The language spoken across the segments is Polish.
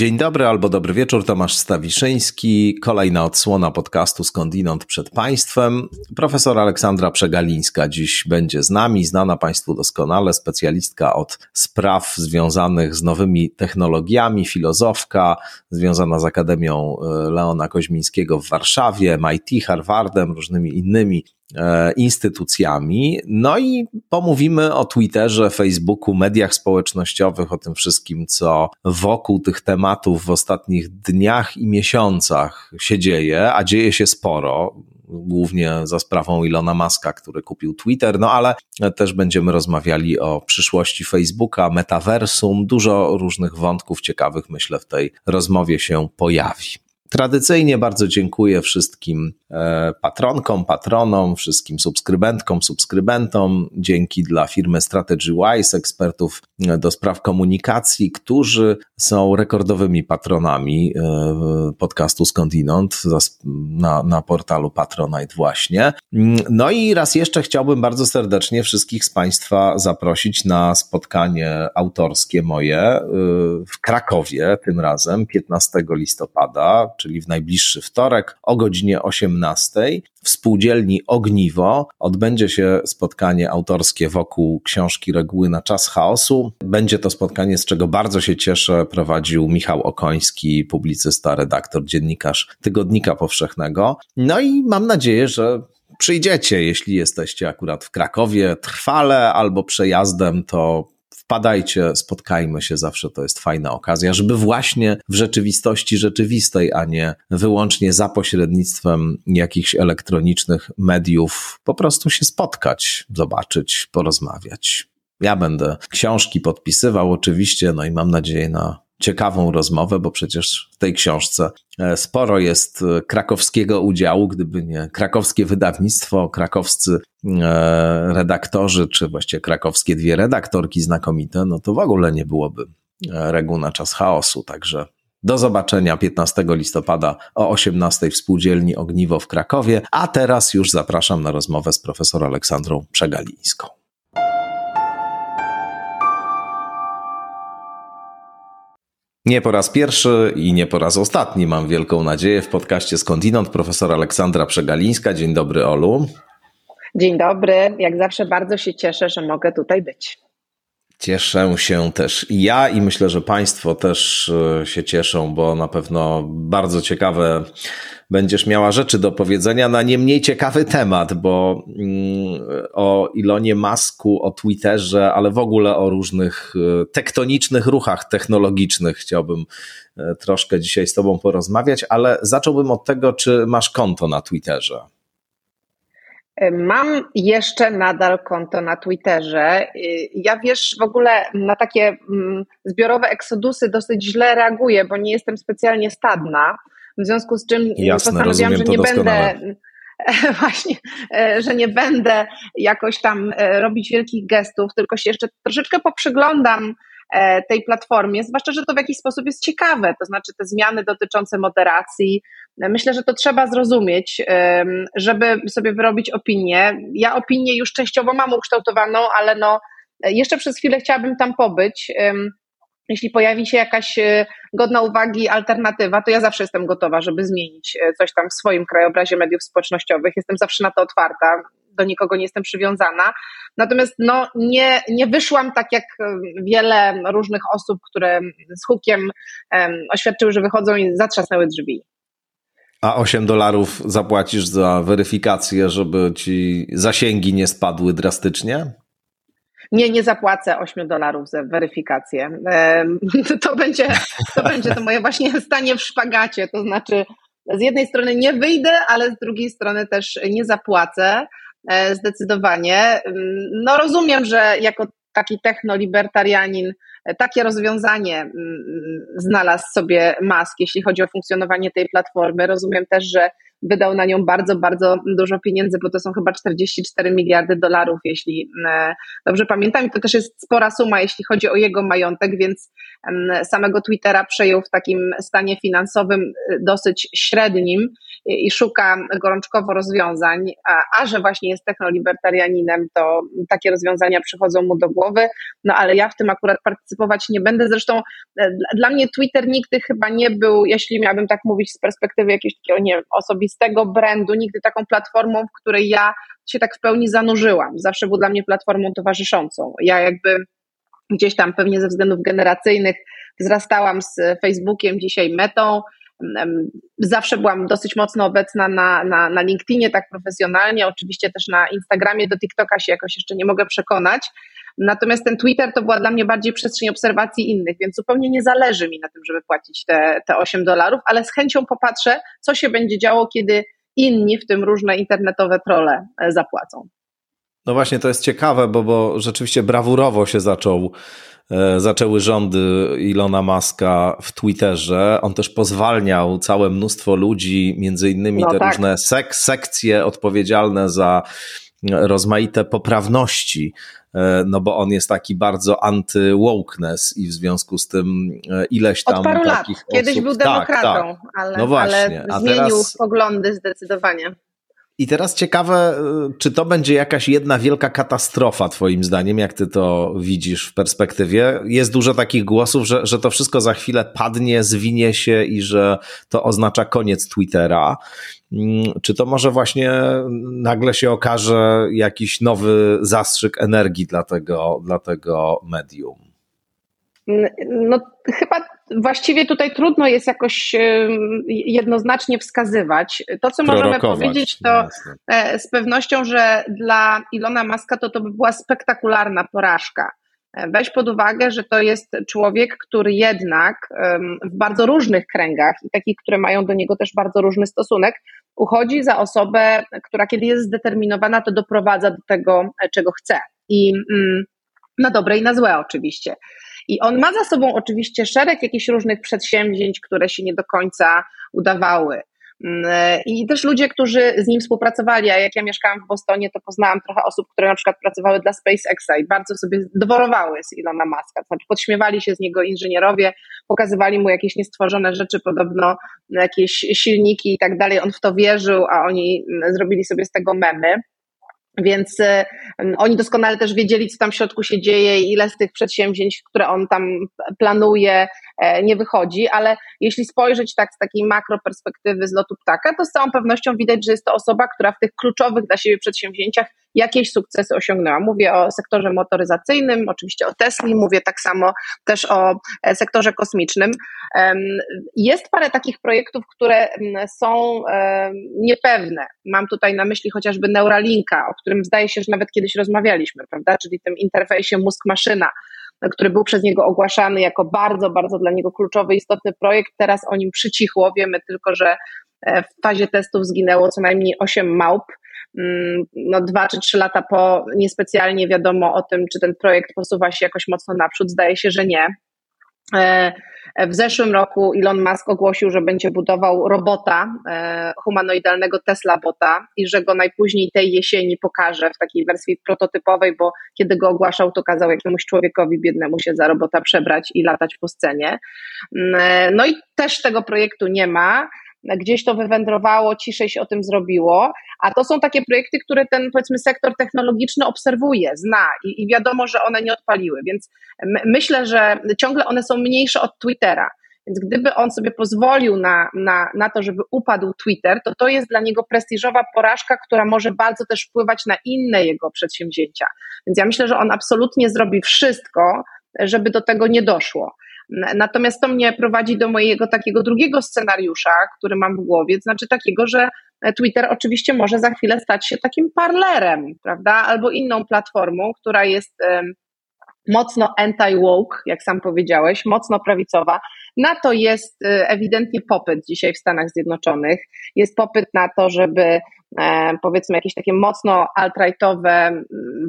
Dzień dobry albo dobry wieczór, Tomasz Stawiszyński. Kolejna odsłona podcastu Skądinąd przed Państwem. Profesor Aleksandra Przegalińska dziś będzie z nami, znana Państwu doskonale, specjalistka od spraw związanych z nowymi technologiami, filozofka związana z Akademią e, Leona Koźmińskiego w Warszawie, MIT, Harvardem, różnymi innymi E, instytucjami. No i pomówimy o Twitterze, Facebooku, mediach społecznościowych, o tym wszystkim, co wokół tych tematów w ostatnich dniach i miesiącach się dzieje, a dzieje się sporo. Głównie za sprawą Ilona Maska, który kupił Twitter, no ale też będziemy rozmawiali o przyszłości Facebooka, metaversum. Dużo różnych wątków ciekawych, myślę, w tej rozmowie się pojawi. Tradycyjnie bardzo dziękuję wszystkim patronkom, patronom, wszystkim subskrybentkom, subskrybentom. Dzięki dla firmy Strategy Wise, ekspertów e, do spraw komunikacji, którzy są rekordowymi patronami e, podcastu Skądinąd na, na portalu Patronite właśnie. No i raz jeszcze chciałbym bardzo serdecznie wszystkich z Państwa zaprosić na spotkanie autorskie moje w Krakowie tym razem 15 listopada czyli w najbliższy wtorek o godzinie 18 w spółdzielni Ogniwo odbędzie się spotkanie autorskie wokół książki Reguły na czas chaosu. Będzie to spotkanie, z czego bardzo się cieszę, prowadził Michał Okoński, publicysta, redaktor, dziennikarz Tygodnika Powszechnego. No i mam nadzieję, że przyjdziecie, jeśli jesteście akurat w Krakowie trwale albo przejazdem, to wpadajcie, spotkajmy się, zawsze to jest fajna okazja, żeby właśnie w rzeczywistości rzeczywistej, a nie wyłącznie za pośrednictwem jakichś elektronicznych mediów, po prostu się spotkać, zobaczyć, porozmawiać. Ja będę książki podpisywał oczywiście, no i mam nadzieję na ciekawą rozmowę, bo przecież w tej książce e, sporo jest e, krakowskiego udziału, gdyby nie krakowskie wydawnictwo, krakowscy e, redaktorzy, czy właściwie krakowskie dwie redaktorki znakomite, no to w ogóle nie byłoby reguł na czas chaosu. Także do zobaczenia 15 listopada o 18 w spółdzielni Ogniwo w Krakowie, a teraz już zapraszam na rozmowę z profesor Aleksandrą Przegalińską. Nie po raz pierwszy i nie po raz ostatni, mam wielką nadzieję, w podcaście Skądinąd profesor Aleksandra Przegalińska. Dzień dobry, Olu. Dzień dobry. Jak zawsze bardzo się cieszę, że mogę tutaj być. Cieszę się też ja i myślę, że Państwo też e, się cieszą, bo na pewno bardzo ciekawe będziesz miała rzeczy do powiedzenia na nie mniej ciekawy temat, bo mm, o Ilonie Masku, o Twitterze, ale w ogóle o różnych e, tektonicznych ruchach technologicznych chciałbym e, troszkę dzisiaj z Tobą porozmawiać, ale zacząłbym od tego, czy masz konto na Twitterze. Mam jeszcze nadal konto na Twitterze. Ja wiesz, w ogóle na takie mm, zbiorowe eksodusy dosyć źle reaguję, bo nie jestem specjalnie stadna. W związku z czym Jasne, postanowiłam, że nie będę właśnie, e, że nie będę jakoś tam e, robić wielkich gestów, tylko się jeszcze troszeczkę poprzyglądam tej platformie, zwłaszcza, że to w jakiś sposób jest ciekawe, to znaczy te zmiany dotyczące moderacji. Myślę, że to trzeba zrozumieć, żeby sobie wyrobić opinię. Ja opinię już częściowo mam ukształtowaną, ale no, jeszcze przez chwilę chciałabym tam pobyć jeśli pojawi się jakaś e, godna uwagi alternatywa, to ja zawsze jestem gotowa, żeby zmienić e, coś tam w swoim krajobrazie mediów społecznościowych. Jestem zawsze na to otwarta, do nikogo nie jestem przywiązana. Natomiast no, nie, nie wyszłam tak jak e, wiele różnych osób, które z hukiem um, oświadczyły, że wychodzą i zatrzasnęły drzwi. A 8 dolarów zapłacisz za weryfikację, żeby ci zasięgi nie spadły drastycznie? nie, nie zapłacę 8 dolarów za weryfikację. To będzie, to będzie to moje właśnie stanie w szpagacie, to znaczy z jednej strony nie wyjdę, ale z drugiej strony też nie zapłacę zdecydowanie. No rozumiem, że jako taki technolibertarianin e, takie rozwiązanie znalazł sobie Musk, jeśli chodzi o funkcjonowanie tej platformy. Rozumiem też, że wydał na nią bardzo, bardzo dużo pieniędzy, bo to są chyba 44 miliardy dolarów, jeśli e, dobrze pamiętam. I to też jest spora suma, jeśli chodzi o jego majątek, więc samego Twittera przejął w takim stanie finansowym e, dosyć średnim i szuka gorączkowo rozwiązań, a, a że właśnie jest technolibertarianinem, to takie rozwiązania przychodzą mu do głowy, no ale ja w tym akurat partycypować nie będę. Zresztą e, dla mnie Twitter nigdy chyba nie był, jeśli miałabym tak mówić z perspektywy jakiegoś takiego nie wiem, osobistego brandu, nigdy taką platformą, w której ja się tak w pełni zanurzyłam. Zawsze był dla mnie platformą towarzyszącą. Ja jakby gdzieś tam pewnie ze względów generacyjnych wzrastałam z Facebookiem, dzisiaj metą, Zawsze byłam dosyć mocno obecna na, na, na LinkedInie, tak profesjonalnie, oczywiście też na Instagramie, do TikToka się jakoś jeszcze nie mogę przekonać. Natomiast ten Twitter to była dla mnie bardziej przestrzeń obserwacji innych, więc zupełnie nie zależy mi na tym, żeby płacić te, te 8 dolarów, ale z chęcią popatrzę, co się będzie działo, kiedy inni, w tym różne internetowe trole, e, zapłacą. No właśnie, to jest ciekawe, bo, bo rzeczywiście brawurowo się zaczął zaczęły rządy Ilona Maska w Twitterze. On też pozwalniał całe mnóstwo ludzi, między innymi no te tak. różne sek sekcje odpowiedzialne za rozmaite poprawności, e, no bo on jest taki bardzo anty-wokeness i w związku z tym e, ileś tam Od paru takich lat. Kiedyś osób... był demokratą, tak, tak. Ale, no właśnie. ale zmienił teraz... poglądy zdecydowanie. I teraz ciekawe, y, czy to będzie jakaś jedna wielka katastrofa, Twoim zdaniem, jak Ty to widzisz w perspektywie? Jest dużo takich głosów, że, że to wszystko za chwilę padnie, zwinie się i że to oznacza koniec Twittera. Mm, czy to może właśnie nagle się okaże jakiś nowy zastrzyk energii dla tego, dla tego medium? No, chyba właściwie tutaj trudno jest jakoś jednoznacznie wskazywać. To, co możemy powiedzieć, to e, z pewnością, że dla Ilona Maska to, to by była spektakularna porażka. E, weź pod uwagę, że to jest człowiek, który jednak w bardzo różnych kręgach i takich, które mają do niego też bardzo różny stosunek, uchodzi za osobę, która kiedy jest zdeterminowana, to doprowadza do tego, e, czego chce. I mm, na dobre i na złe oczywiście. I on ma za sobą oczywiście szereg jakichś różnych przedsięwzięć, które się nie do końca udawały. Mm, I też ludzie, którzy z nim współpracowali, a jak ja mieszkałam w Bostonie, to poznałam trochę osób, które na przykład pracowały dla SpaceXa i bardzo sobie doworowały z Ilona Muska. To znaczy podśmiewali się z niego inżynierowie, pokazywali mu jakieś niestworzone rzeczy, podobno jakieś silniki i tak dalej. On w to wierzył, a oni mm, zrobili sobie z tego memy. Więc y, oni doskonale też wiedzieli, co tam w środku się dzieje i ile z tych przedsięwzięć, które on tam planuje, e, nie wychodzi, ale jeśli spojrzeć tak z takiej makroperspektywy z lotu ptaka, to z całą pewnością widać, że jest to osoba, która w tych kluczowych dla siebie przedsięwzięciach jakieś sukcesy osiągnęła. Mówię o sektorze motoryzacyjnym, oczywiście o Tesli, mówię tak samo też o e, sektorze kosmicznym. Jest parę takich projektów, które są niepewne. Mam tutaj na myśli chociażby Neuralinka, o którym zdaje się, że nawet kiedyś rozmawialiśmy, prawda? Czyli tym interfejsie mózg-maszyna który był przez niego ogłaszany jako bardzo, bardzo dla niego kluczowy, istotny projekt. Teraz o nim przycichło. Wiemy tylko, że e, w fazie testów zginęło co najmniej 8 małp. Mm, no, dwa czy trzy lata po niespecjalnie wiadomo o tym, czy ten projekt posuwa się jakoś mocno naprzód. Zdaje się, że nie. E, w zeszłym roku Elon Musk ogłosił, że będzie budował robota, e, humanoidalnego Tesla bota i że go najpóźniej tej jesieni pokaże w takiej wersji prototypowej, bo kiedy go ogłaszał, to kazał jakiemuś człowiekowi biednemu się za robota przebrać i latać po scenie. Mm, e, no i też tego projektu nie ma gdzieś to wywędrowało, ciszej się o tym zrobiło, a to są takie projekty, które ten powiedzmy sektor technologiczny obserwuje, zna i, i wiadomo, że one nie odpaliły, więc my, myślę, że ciągle one są mniejsze od Twittera. Więc gdyby on sobie pozwolił na, na, na to, żeby upadł Twitter, to to jest dla niego prestiżowa porażka, która może bardzo też wpływać na inne jego przedsięwzięcia. Więc ja myślę, że on absolutnie zrobi wszystko, żeby do tego nie doszło. Natomiast to mnie prowadzi do mojego takiego drugiego scenariusza, który mam w głowie, znaczy takiego, że Twitter oczywiście może za chwilę stać się takim parlerem, prawda, albo inną platformą, która jest mocno anti-woke, jak sam powiedziałeś, mocno prawicowa. Na to jest ewidentnie popyt dzisiaj w Stanach Zjednoczonych. Jest popyt na to, żeby e, powiedzmy jakieś takie mocno alt-rightowe,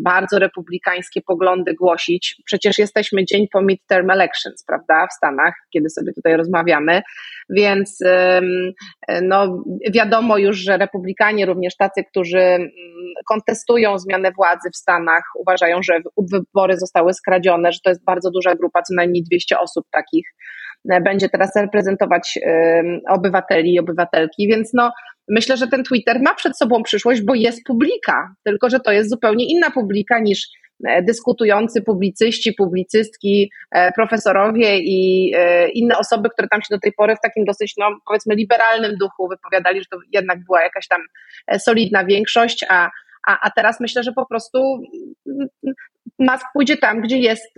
bardzo republikańskie poglądy głosić. Przecież jesteśmy dzień po midterm elections, prawda, w Stanach, kiedy sobie tutaj rozmawiamy, więc no, wiadomo już, że republikanie, również tacy, którzy kontestują zmianę władzy w Stanach, uważają, że wybory zostały skradzione, że to jest bardzo duża grupa, co najmniej 200 osób takich e, będzie teraz reprezentować obywateli i obywatelki, więc no myślę, że ten Twitter ma przed sobą przyszłość, bo jest publika, tylko że to jest zupełnie inna publika niż e, dyskutujący publicyści, publicystki, e, profesorowie i inne osoby, które tam się do tej pory w takim dosyć, no powiedzmy, liberalnym duchu wypowiadali, że to jednak była jakaś tam solidna większość, a a, a teraz myślę, że po prostu Musk pójdzie tam, gdzie jest,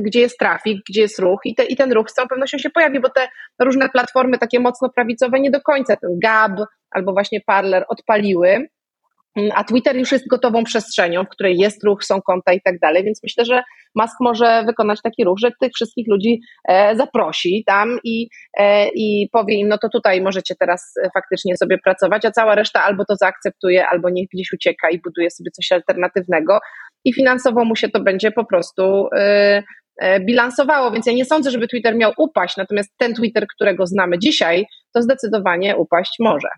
gdzie jest trafik, gdzie jest ruch i, te, i ten ruch z całą pewnością się pojawi, bo te różne platformy takie mocno prawicowe nie do końca ten Gab albo właśnie Parler odpaliły, a Twitter już jest gotową przestrzenią, w której jest ruch, są konta i tak dalej, więc myślę, że Musk może wykonać taki ruch, że tych wszystkich ludzi e, zaprosi tam i, e, i powie im, no to tutaj możecie teraz e, faktycznie sobie pracować, a cała reszta albo to zaakceptuje, albo niech gdzieś ucieka i buduje sobie coś alternatywnego i finansowo mu się to będzie po prostu bilansowało, więc ja nie sądzę, żeby Twitter miał upaść, natomiast ten Twitter, którego znamy dzisiaj, to zdecydowanie upaść może.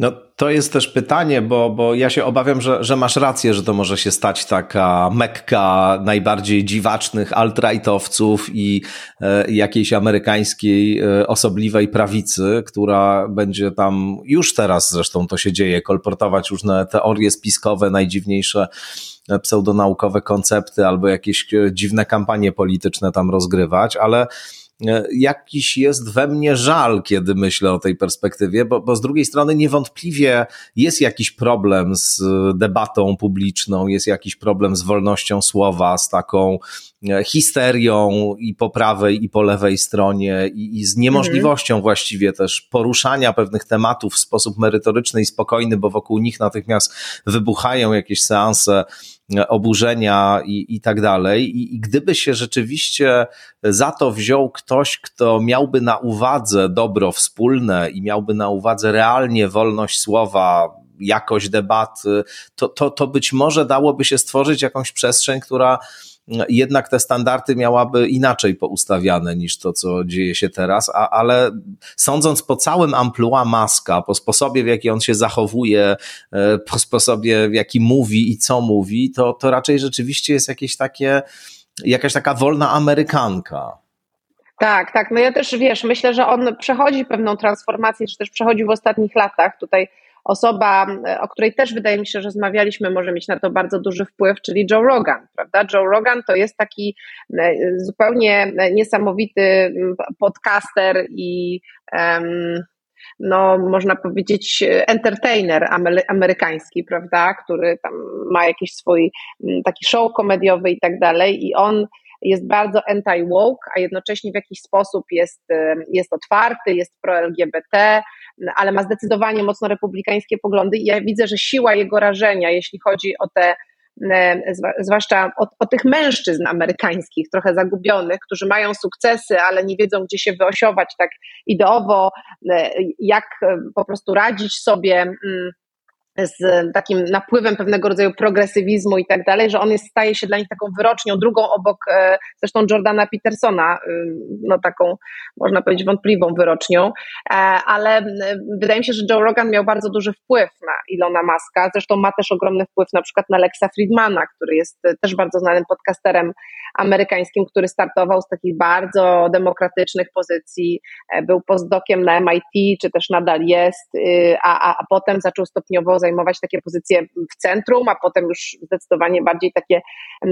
No to jest też pytanie, bo, bo ja się obawiam, że, że masz rację, że to może się stać taka mekka najbardziej dziwacznych alt-rightowców i e, jakiejś amerykańskiej e, osobliwej prawicy, która będzie tam już teraz zresztą to się dzieje, kolportować różne teorie spiskowe, najdziwniejsze e, pseudonaukowe koncepty albo jakieś e, dziwne kampanie polityczne tam rozgrywać, ale jakiś jest we mnie żal, kiedy myślę o tej perspektywie, bo, bo z drugiej strony niewątpliwie jest jakiś problem z debatą publiczną, jest jakiś problem z wolnością słowa, z taką e, histerią i po prawej, i po lewej stronie, i, i z niemożliwością mhm. właściwie też poruszania pewnych tematów w sposób merytoryczny i spokojny, bo wokół nich natychmiast wybuchają jakieś seanse oburzenia i, i tak dalej. I, I gdyby się rzeczywiście za to wziął ktoś, kto miałby na uwadze dobro wspólne i miałby na uwadze realnie wolność słowa, jakość debaty, to, to, to być może dałoby się stworzyć jakąś przestrzeń, która jednak te standardy miałaby inaczej poustawiane niż to, co dzieje się teraz, a, ale sądząc po całym amplua Maska, po sposobie, w jaki on się zachowuje, e, po sposobie, w jaki mówi i co mówi, to, to raczej rzeczywiście jest jakieś takie, jakaś taka wolna Amerykanka. Tak, tak. No ja też wiesz, myślę, że on przechodzi pewną transformację, czy też przechodzi w ostatnich latach. Tutaj osoba, o której też wydaje mi się, że rozmawialiśmy, może mieć na to bardzo duży wpływ, czyli Joe Rogan, prawda? Joe Rogan to jest taki e, zupełnie niesamowity podcaster i um, no, można powiedzieć, entertainer amerykański, prawda, który tam ma jakiś swój taki show komediowy i tak dalej i on jest bardzo anti-woke, a jednocześnie w jakiś sposób jest, jest otwarty, jest pro-LGBT, ale ma zdecydowanie mocno republikańskie poglądy i ja widzę, że siła jego rażenia, jeśli chodzi o te zwłaszcza o, o, tych mężczyzn amerykańskich, trochę zagubionych, którzy mają sukcesy, ale nie wiedzą, gdzie się wyosiować tak ideowo, jak po prostu radzić sobie mm, z takim napływem pewnego rodzaju progresywizmu i tak dalej, że on jest, staje się dla nich taką wyrocznią, drugą obok e, zresztą Jordana Petersona, y, no taką można powiedzieć wątpliwą wyrocznią, e, ale wydaje mi się, że Joe Rogan miał bardzo duży wpływ na Ilona Maska, zresztą ma też ogromny wpływ na przykład na Lexa Friedmana, który jest e, też bardzo znanym podcasterem amerykańskim, który startował z takich bardzo demokratycznych pozycji, był postdokiem na MIT, czy też nadal jest, y, a, a, a potem zaczął stopniowo zajmować takie pozycje w centrum, a potem już zdecydowanie bardziej takie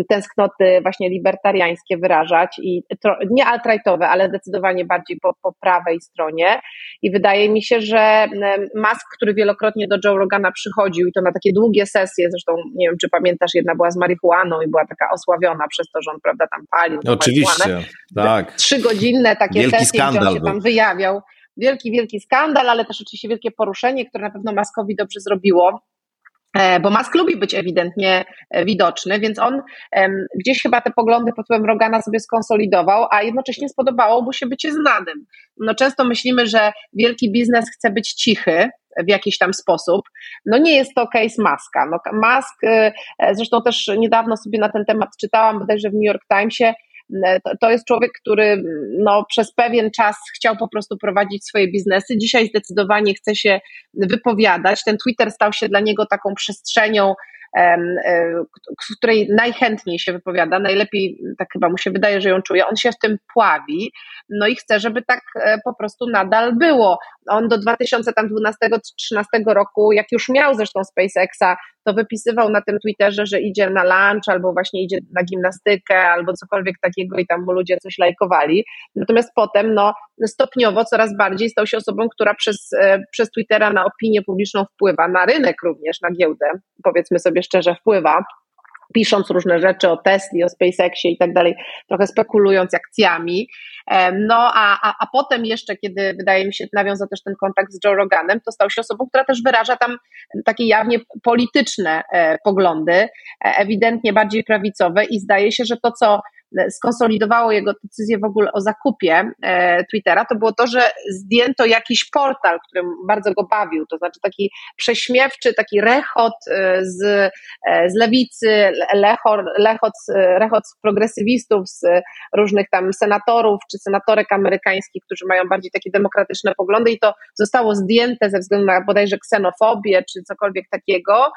tęsknoty właśnie libertariańskie wyrażać i nie alt-rightowe, ale zdecydowanie bardziej po, po prawej stronie i wydaje mi się, że Musk, który wielokrotnie do Joe Rogana przychodził i to na takie długie sesje, zresztą nie wiem, czy pamiętasz, jedna była z marihuaną i była taka osławiona przez to, że on prawda tam palił. Oczywiście, tak. Trzygodzinne takie Wielki sesje, gdzie on się tam wyjawiał wielki, wielki skandal, ale też oczywiście wielkie poruszenie, które na pewno Maskowi dobrze zrobiło e, bo Musk lubi być ewidentnie e, widoczny, więc on gdzieś chyba te poglądy pod wpływem Rogana sobie skonsolidował, a jednocześnie spodobało mu się bycie znanym. No często myślimy, że wielki biznes chce być cichy, w jakiś tam sposób. No nie jest to case Maska. No, Musk, zresztą też niedawno sobie na ten temat czytałam, bodajże w New York Timesie, to jest człowiek, który no, przez pewien czas chciał po prostu prowadzić swoje biznesy. Dzisiaj zdecydowanie chce się wypowiadać. Ten Twitter stał się dla niego taką przestrzenią, E, której najchętniej się wypowiada, najlepiej, tak chyba mu się wydaje, że ją czuje, on się w tym pławi, no i chce, żeby tak e, po prostu nadal było. On do 2012-2013 roku, jak już miał zresztą SpaceXa, to wypisywał na tym Twitterze, że idzie na lunch, albo właśnie idzie na gimnastykę, albo cokolwiek takiego i tam mu ludzie coś lajkowali. Natomiast potem, no, stopniowo coraz bardziej stał się osobą, która przez, e, przez Twittera na opinię publiczną wpływa, na rynek również, na giełdę, powiedzmy sobie szczerze, wpływa pisząc różne rzeczy o Tesli, o SpaceXie i tak dalej, trochę spekulując akcjami. No a, a, a potem jeszcze, kiedy wydaje mi się nawiązał też ten kontakt z Joe Roganem, to stał się osobą, która też wyraża tam takie jawnie polityczne e, poglądy, e, ewidentnie bardziej prawicowe i zdaje się, że to, co skonsolidowało jego decyzję w ogóle o zakupie e, Twittera, to było to, że zdjęto jakiś portal, który bardzo go bawił, to znaczy taki prześmiewczy, taki rechot e, z, e, z lewicy, lechor, lechot, rechot z progresywistów, z różnych tam senatorów czy senatorek amerykańskich, którzy mają bardziej takie demokratyczne poglądy i to zostało zdjęte ze względu na bodajże ksenofobię czy cokolwiek takiego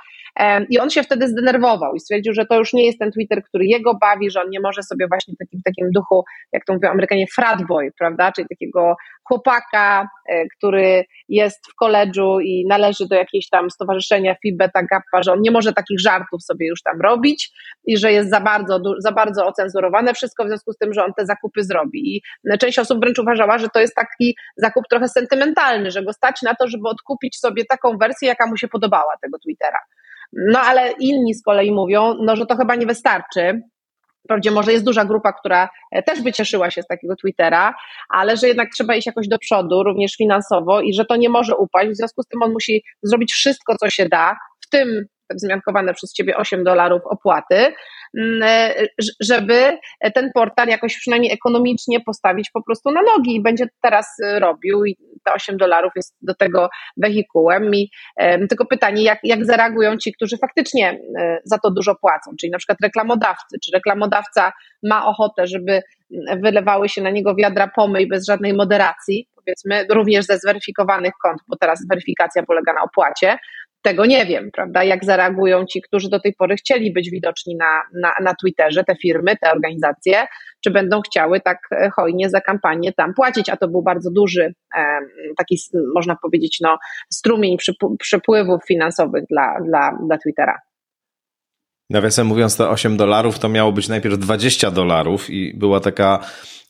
i on się wtedy zdenerwował i stwierdził, że to już nie jest ten Twitter, który jego bawi, że on nie może sobie właśnie w takim, takim duchu, jak to mówią Amerykanie, fratboy, prawda, czyli takiego chłopaka, e, który jest w koledżu i należy do jakiejś tam stowarzyszenia Phi Beta Kappa, że on nie może takich żartów sobie już tam robić i że jest za bardzo, za bardzo ocenzurowane wszystko w związku z tym, że on te zakupy zrobi. I część osób wręcz uważała, że to jest taki zakup trochę sentymentalny, że go stać na to, żeby odkupić sobie taką wersję, jaka mu się podobała tego Twittera. No ale inni z kolei mówią, no, że to chyba nie wystarczy, Wprawdzie może jest duża grupa, która e, też by cieszyła się z takiego Twittera, ale że jednak trzeba iść jakoś do przodu, również finansowo i że to nie może upaść. W związku z tym on musi zrobić wszystko, co się da, tym wzmiankowane przez Ciebie 8 dolarów opłaty, mm, żeby ten portal jakoś przynajmniej ekonomicznie postawić po prostu na nogi. I będzie teraz e, robił i te 8 dolarów jest do tego wehikułem. I tylko pytanie, jak, jak zareagują ci, którzy faktycznie e, za to dużo płacą, czyli na przykład reklamodawcy, czy reklamodawca ma ochotę, żeby wylewały się na niego wiadra pomyj bez żadnej moderacji, powiedzmy, również ze zweryfikowanych kont, bo teraz weryfikacja polega na opłacie, tego nie wiem, prawda? Jak zareagują ci, którzy do tej pory chcieli być widoczni na, na, na Twitterze, te firmy, te organizacje, czy będą chciały tak e, hojnie za kampanię tam płacić, a to był bardzo duży, taki, można powiedzieć, no, strumień przepływów finansowych dla, dla, dla Twittera. Nawiasem mówiąc, te 8 dolarów to miało być najpierw 20 dolarów i była taka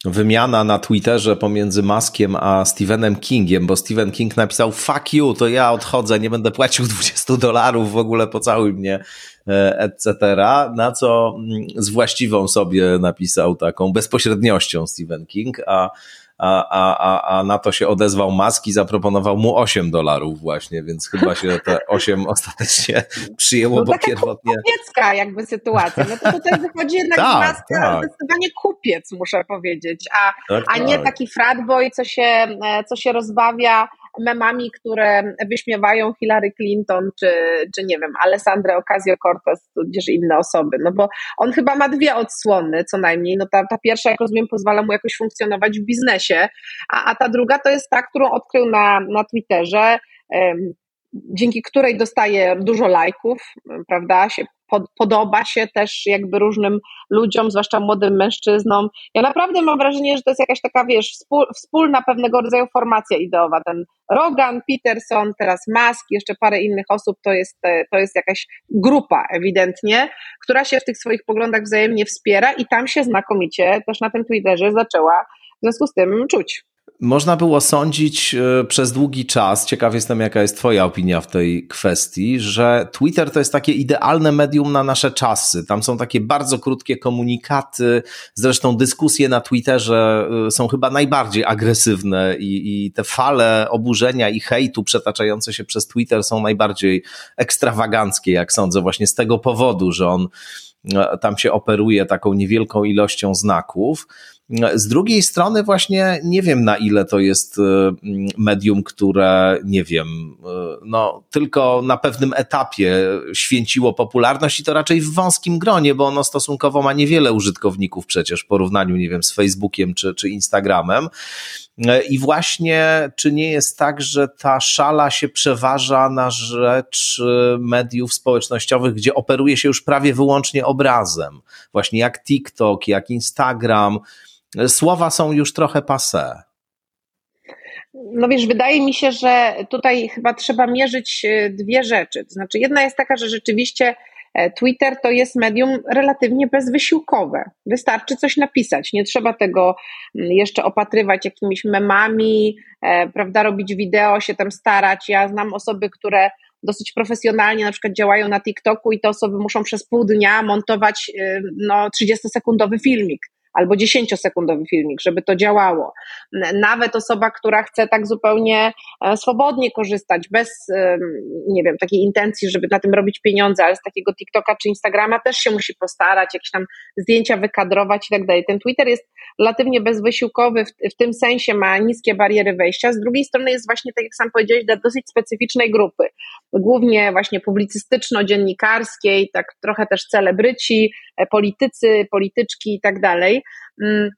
wymiana na Twitterze pomiędzy Maskiem a Stephenem Kingiem, bo Stephen King napisał fuck you, to ja odchodzę, nie będę płacił 20 dolarów, w ogóle pocałuj mnie, e, etc. Na co mm, z właściwą sobie napisał taką bezpośredniością Stephen King, a a, a, a na to się odezwał Musk i zaproponował mu 8 dolarów właśnie, więc chyba się te 8 ostatecznie przyjęło, no, bo pierwotnie... kupiecka jakby sytuacja, no to tutaj wychodzi jednak tak, Musk tak. zdecydowanie kupiec, muszę powiedzieć, a, tak, a nie tak. taki fratboy, co się, co się rozbawia memami, które wyśmiewają Hillary Clinton, czy, czy nie wiem, Alessandra Ocasio-Cortez, tudzież inne osoby, no bo on chyba ma dwie odsłony co najmniej, no ta, ta pierwsza, jak rozumiem, pozwala mu jakoś funkcjonować w biznesie, a, a ta druga to jest ta, którą odkrył na, na Twitterze, dzięki której dostaje dużo lajków, prawda, się pod, podoba się też jakby różnym ludziom, zwłaszcza młodym mężczyznom. Ja naprawdę mam wrażenie, że to jest jakaś taka, wiesz, wspól, wspólna pewnego rodzaju formacja ideowa. Ten Rogan, Peterson, teraz Musk, jeszcze parę innych osób, to jest, to jest jakaś grupa ewidentnie, która się w tych swoich poglądach wzajemnie wspiera i tam się znakomicie też na tym Twitterze zaczęła w związku z tym czuć. Można było sądzić e, przez długi czas, ciekaw jestem jaka jest Twoja opinia w tej kwestii, że Twitter to jest takie idealne medium na nasze czasy. Tam są takie bardzo krótkie komunikaty, zresztą dyskusje na Twitterze e, są chyba najbardziej agresywne i, i te fale oburzenia i hejtu przetaczające się przez Twitter są najbardziej ekstrawaganckie, jak sądzę, właśnie z tego powodu, że on e, tam się operuje taką niewielką ilością znaków. Z drugiej strony właśnie nie wiem na ile to jest medium, które nie wiem, no tylko na pewnym etapie święciło popularność i to raczej w wąskim gronie, bo ono stosunkowo ma niewiele użytkowników przecież w porównaniu, nie wiem, z Facebookiem czy, czy Instagramem. I właśnie, czy nie jest tak, że ta szala się przeważa na rzecz y, mediów społecznościowych, gdzie operuje się już prawie wyłącznie obrazem? Właśnie jak TikTok, jak Instagram. Słowa są już trochę passé. No wiesz, wydaje mi się, że tutaj chyba trzeba mierzyć y, dwie rzeczy. To znaczy, jedna jest taka, że rzeczywiście E, Twitter to jest medium relatywnie bezwysiłkowe. Wystarczy coś napisać. Nie trzeba tego mm, jeszcze opatrywać jakimiś memami, e, prawda, robić wideo, się tam starać. Ja znam osoby, które dosyć profesjonalnie na przykład działają na TikToku i te osoby muszą przez pół dnia montować no, 30-sekundowy filmik albo 10-sekundowy filmik, żeby to działało. Nawet osoba, która chce tak zupełnie e, swobodnie korzystać, bez, nie wiem, takiej intencji, żeby na tym robić pieniądze, ale z takiego TikToka czy Instagrama też się musi postarać, jakieś tam zdjęcia wykadrować i tak dalej. Ten Twitter jest relatywnie bezwysiłkowy, w, w tym sensie ma niskie bariery wejścia. Z drugiej strony jest właśnie, tak jak sam powiedziałeś, dla dosyć specyficznej grupy, głównie właśnie publicystyczno-dziennikarskiej, tak trochę też celebryci, e, politycy, polityczki i tak dalej. Mm,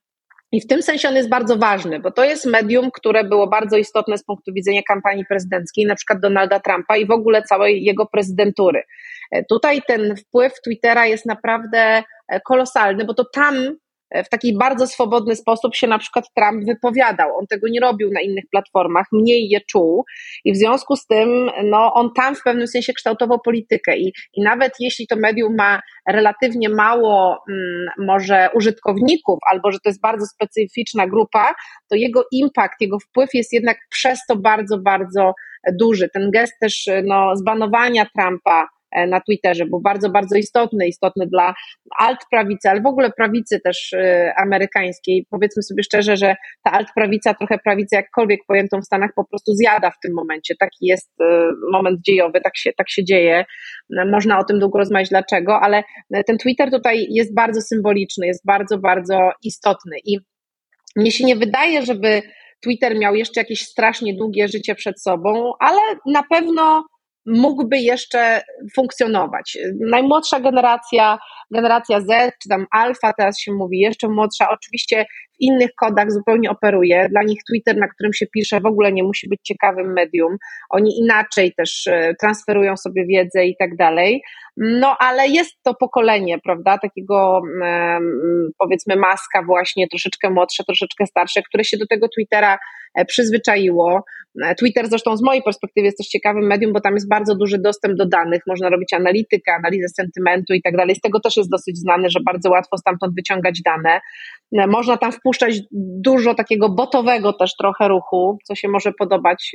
I w tym sensie on jest bardzo ważny, bo to jest medium, które było bardzo istotne z punktu widzenia kampanii prezydenckiej, na przykład Donalda Trumpa i w ogóle całej jego prezydentury. E, tutaj ten wpływ Twittera jest naprawdę e, kolosalny, bo to tam w taki bardzo swobodny sposób się na przykład Trump wypowiadał. On tego nie robił na innych platformach, mniej je czuł i w związku z tym no, on tam w pewnym sensie kształtował politykę i, i nawet jeśli to medium ma relatywnie mało mm, może użytkowników albo że to jest bardzo specyficzna grupa, to jego impact, jego wpływ jest jednak przez to bardzo, bardzo duży. Ten gest też no, zbanowania Trumpa na Twitterze był bardzo, bardzo istotny, istotny dla alt-prawicy, ale w ogóle prawicy też e, amerykańskiej. Powiedzmy sobie szczerze, że ta alt-prawica, trochę prawica jakkolwiek pojętą w Stanach, po prostu zjada w tym momencie. Taki jest e, moment dziejowy, tak się, tak się dzieje. Można o tym długo rozmawiać dlaczego, ale ten Twitter tutaj jest bardzo symboliczny, jest bardzo, bardzo istotny i mnie się nie wydaje, żeby Twitter miał jeszcze jakieś strasznie długie życie przed sobą, ale na pewno mógłby jeszcze funkcjonować. Najmłodsza generacja, generacja Z, czy tam alfa, teraz się mówi, jeszcze młodsza, oczywiście w innych kodach zupełnie operuje. Dla nich Twitter, na którym się pisze, w ogóle nie musi być ciekawym medium. Oni inaczej też e, transferują sobie wiedzę i tak dalej. No, ale jest to pokolenie, prawda, takiego powiedzmy maska właśnie, troszeczkę młodsze, troszeczkę starsze, które się do tego Twittera e, przyzwyczaiło. E, Twitter zresztą z mojej perspektywy jest też ciekawym medium, bo tam jest bardzo duży dostęp do danych, można robić analitykę, analizę sentymentu i tak dalej. Z tego też jest dosyć znane, że bardzo łatwo stamtąd wyciągać dane. Można tam wpuszczać dużo takiego botowego też trochę ruchu, co się może podobać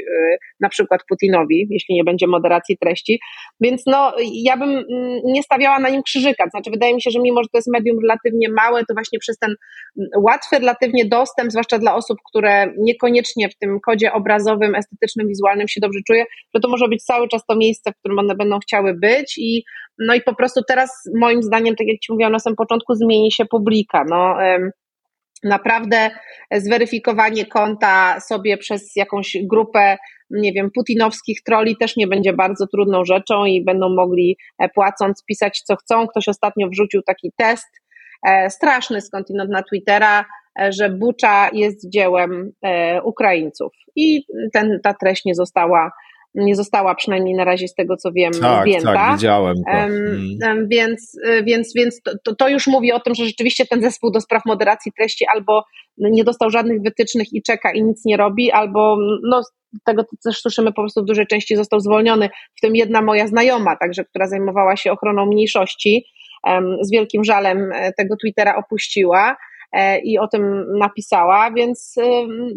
na przykład Putinowi, jeśli nie będzie moderacji treści. Więc no, ja bym Mm, nie stawiała na nim krzyżyka. Znaczy, wydaje mi się, że mimo, że to jest medium relatywnie małe, to właśnie przez ten mm, łatwy relatywnie dostęp, zwłaszcza dla osób, które niekoniecznie w tym kodzie obrazowym, estetycznym, wizualnym się dobrze czuje, że to może być cały czas to miejsce, w którym one będą chciały być i no i po prostu teraz moim zdaniem, tak jak Ci mówiłam na samym początku, zmieni się publika. No, naprawdę zweryfikowanie konta sobie przez jakąś grupę, nie wiem, putinowskich troli też nie będzie bardzo trudną rzeczą i będą mogli e, płacąc pisać co chcą. Ktoś ostatnio wrzucił taki test e, straszny skądinąd na Twittera, e, że Bucza jest dziełem Ukraińców i ten, ta treść nie została nie została przynajmniej na razie z tego co wiem tak. Tak, widziałem to. Um, więc więc, więc to, to, już mówi o tym, że rzeczywiście ten zespół do spraw moderacji treści albo nie dostał żadnych wytycznych i czeka i nic nie robi, albo no, tego też słyszymy po prostu w dużej części został zwolniony, w tym jedna moja znajoma, także, która zajmowała się ochroną mniejszości, z wielkim żalem e, tego Twittera opuściła e, i o tym napisała, więc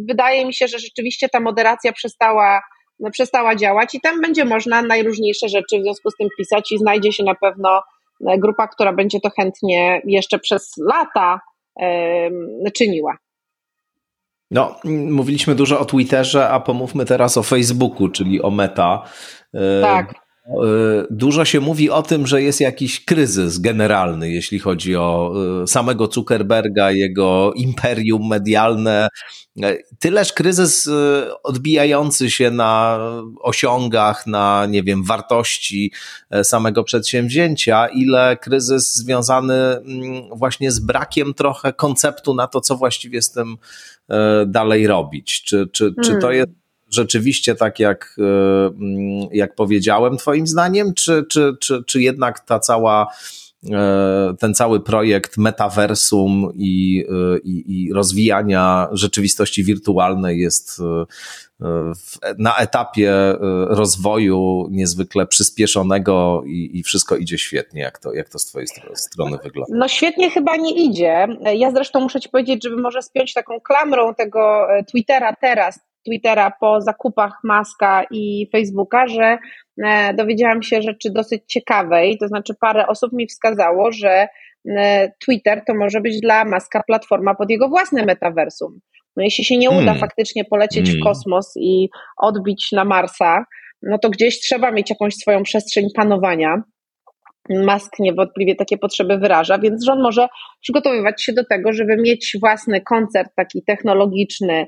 wydaje mi się, że rzeczywiście ta moderacja przestała przestała działać i tam będzie można najróżniejsze rzeczy w związku z tym pisać i znajdzie się na pewno e, grupa, która będzie to chętnie jeszcze przez lata czyniła. No, mówiliśmy dużo o Twitterze, a pomówmy teraz o Facebooku, czyli o Meta. Tak. Dużo się mówi o tym, że jest jakiś kryzys generalny, jeśli chodzi o e, samego Zuckerberga, jego imperium medialne. E, tyleż kryzys odbijający się na osiągach, na nie wiem, wartości samego przedsięwzięcia, ile kryzys związany mm, właśnie z brakiem trochę konceptu na to, co właściwie z tym dalej robić. Czy, czy, czy to hmm. jest rzeczywiście tak, jak, e, mm, jak powiedziałem, Twoim zdaniem, czy, czy, czy, czy jednak ta cała e, ten cały projekt metaversum i, e, i, i rozwijania rzeczywistości wirtualnej jest na etapie rozwoju niezwykle przyspieszonego i, i, wszystko idzie świetnie. Jak to, jak to z Twojej strony wygląda? No świetnie chyba nie idzie. Ja zresztą muszę Ci powiedzieć, żeby może spiąć taką klamrą tego Twittera teraz, Twittera po zakupach Maska i Facebooka, że e, dowiedziałam się rzeczy dosyć ciekawej, to znaczy parę osób mi wskazało, że e, Twitter to może być dla Maska platforma pod jego własne metaversum. No jeśli się nie uda hmm. faktycznie polecieć hmm. w kosmos i odbić na Marsa, no to gdzieś trzeba mieć jakąś swoją przestrzeń panowania. Musk niewątpliwie takie potrzeby wyraża, więc rząd może przygotowywać się do tego, żeby mieć własny koncert taki technologiczny,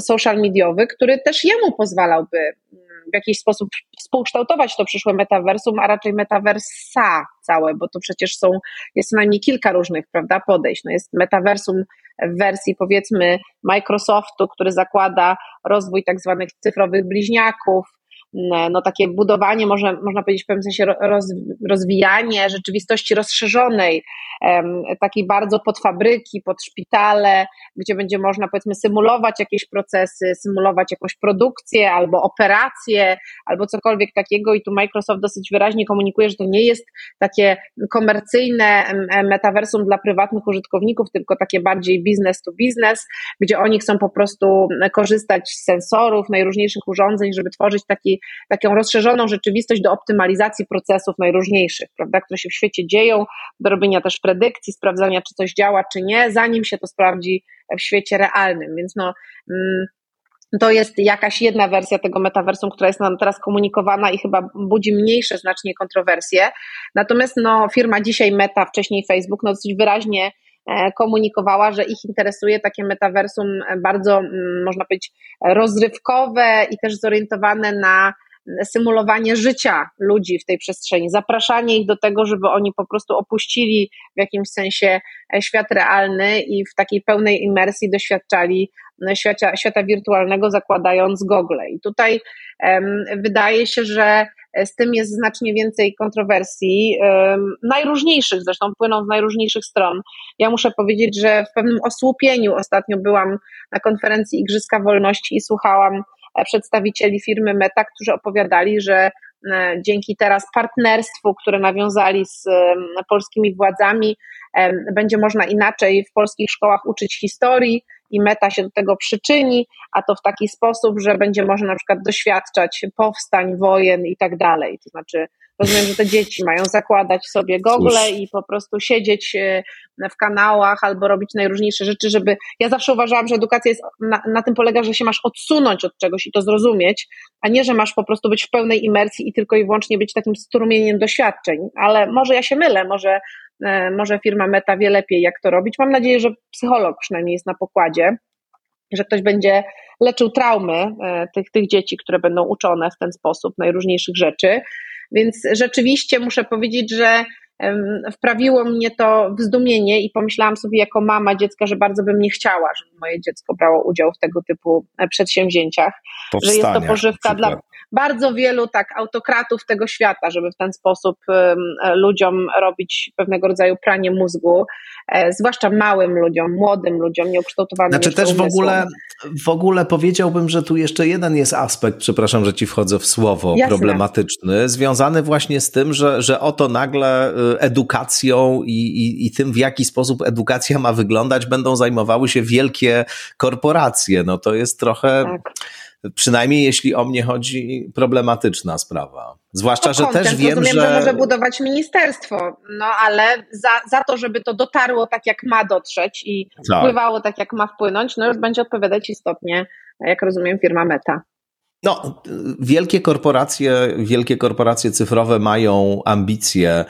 social mediowy, który też jemu pozwalałby mm, w jakiś sposób współkształtować to przyszłe metaversum, a raczej metaversa całe, bo to przecież są, jest co najmniej kilka różnych, prawda, podejść. No jest metaversum w wersji powiedzmy Microsoftu, który zakłada rozwój tak zwanych cyfrowych bliźniaków, no takie budowanie, może, można powiedzieć w pewnym sensie roz, rozwijanie rzeczywistości rozszerzonej, takiej bardzo pod fabryki, pod szpitale, gdzie będzie można powiedzmy symulować jakieś procesy, symulować jakąś produkcję albo operację, albo cokolwiek takiego. I tu Microsoft dosyć wyraźnie komunikuje, że to nie jest takie komercyjne metaversum dla prywatnych użytkowników, tylko takie bardziej business to business, gdzie oni chcą po prostu korzystać z sensorów, najróżniejszych urządzeń, żeby tworzyć taki taką rozszerzoną rzeczywistość do optymalizacji procesów najróżniejszych, prawda, które się w świecie dzieją, do robienia też predykcji, sprawdzania, czy coś działa, czy nie, zanim się to sprawdzi w świecie realnym. Więc no, mm, to jest jakaś jedna wersja tego metaversum, która jest nam teraz komunikowana i chyba budzi mniejsze znacznie kontrowersje. Natomiast no, firma dzisiaj Meta, wcześniej Facebook, no dosyć wyraźnie komunikowała, że ich interesuje takie metaversum bardzo, można powiedzieć, rozrywkowe i też zorientowane na symulowanie życia ludzi w tej przestrzeni, zapraszanie ich do tego, żeby oni po prostu opuścili w jakimś sensie e, świat realny i w takiej pełnej imersji doświadczali e, świata, świata wirtualnego, zakładając gogle. I tutaj um, wydaje się, że z tym jest znacznie więcej kontrowersji, najróżniejszych, zresztą płyną z najróżniejszych stron. Ja muszę powiedzieć, że w pewnym osłupieniu ostatnio byłam na konferencji Igrzyska Wolności i słuchałam przedstawicieli firmy Meta, którzy opowiadali, że e, dzięki teraz partnerstwu, które nawiązali z polskimi władzami, będzie można inaczej w polskich szkołach uczyć historii i Meta się do tego przyczyni, a to w taki sposób, że będzie można na przykład doświadczać powstań, wojen i tak dalej. To znaczy Rozumiem, że te dzieci mają zakładać sobie gogle i po prostu siedzieć e, w kanałach albo robić najróżniejsze rzeczy, żeby. Ja zawsze uważałam, że edukacja jest na, na tym polega, że się masz odsunąć od czegoś i to zrozumieć, a nie, że masz po prostu być w pełnej imersji i tylko i wyłącznie być takim strumieniem doświadczeń. Ale może ja się mylę, może, może firma Meta wie lepiej, jak to robić. Mam nadzieję, że psycholog przynajmniej jest na pokładzie że ktoś będzie leczył traumy e, tych, tych dzieci, które będą uczone w ten sposób najróżniejszych rzeczy. Więc rzeczywiście muszę powiedzieć, że wprawiło mnie to w zdumienie i pomyślałam sobie jako mama dziecka, że bardzo bym nie chciała, żeby moje dziecko brało udział w tego typu e, przedsięwzięciach, że jest to pożywka dla bardzo wielu tak autokratów tego świata, żeby w ten sposób e, ludziom robić pewnego rodzaju pranie mózgu, e, zwłaszcza małym ludziom, młodym ludziom, nieukształtowanym Znaczy też w ogóle, w ogóle powiedziałbym, że tu jeszcze jeden jest aspekt, przepraszam, że ci wchodzę w słowo, Jasne. problematyczny, związany właśnie z tym, że, że oto nagle edukacją i, i, i tym, w jaki sposób edukacja ma wyglądać, będą zajmowały się wielkie korporacje. No to jest trochę. Tak przynajmniej jeśli o mnie chodzi, problematyczna sprawa. Zwłaszcza, no, że też wiem, rozumiem, że... że może budować ministerstwo, no ale za, za to, żeby to dotarło tak, jak ma dotrzeć i tak. wpływało tak, jak ma wpłynąć, no już będzie odpowiadać istotnie, jak rozumiem, firma Meta. No, wielkie korporacje, wielkie korporacje cyfrowe mają ambicje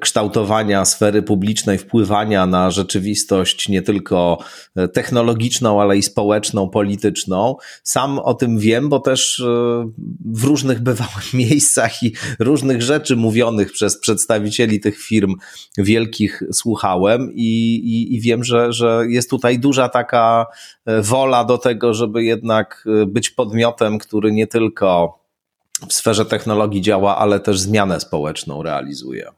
kształtowania sfery publicznej, wpływania na rzeczywistość nie tylko technologiczną, ale i społeczną, polityczną. Sam o tym wiem, bo też e, w różnych bywałem miejscach i różnych rzeczy mówionych przez przedstawicieli tych firm wielkich słuchałem i, i, i wiem, że, że jest tutaj duża taka e, wola do tego, żeby jednak e, być podmiotem, który nie tylko w sferze technologii działa, ale też zmianę społeczną realizuje.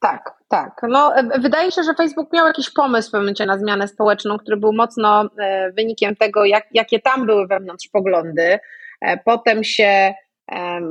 Tak, tak. No, e, wydaje się, że Facebook miał jakiś pomysł w pewnym momencie na zmianę społeczną, który był mocno e, wynikiem tego, jak, jakie tam były wewnątrz poglądy. E, potem się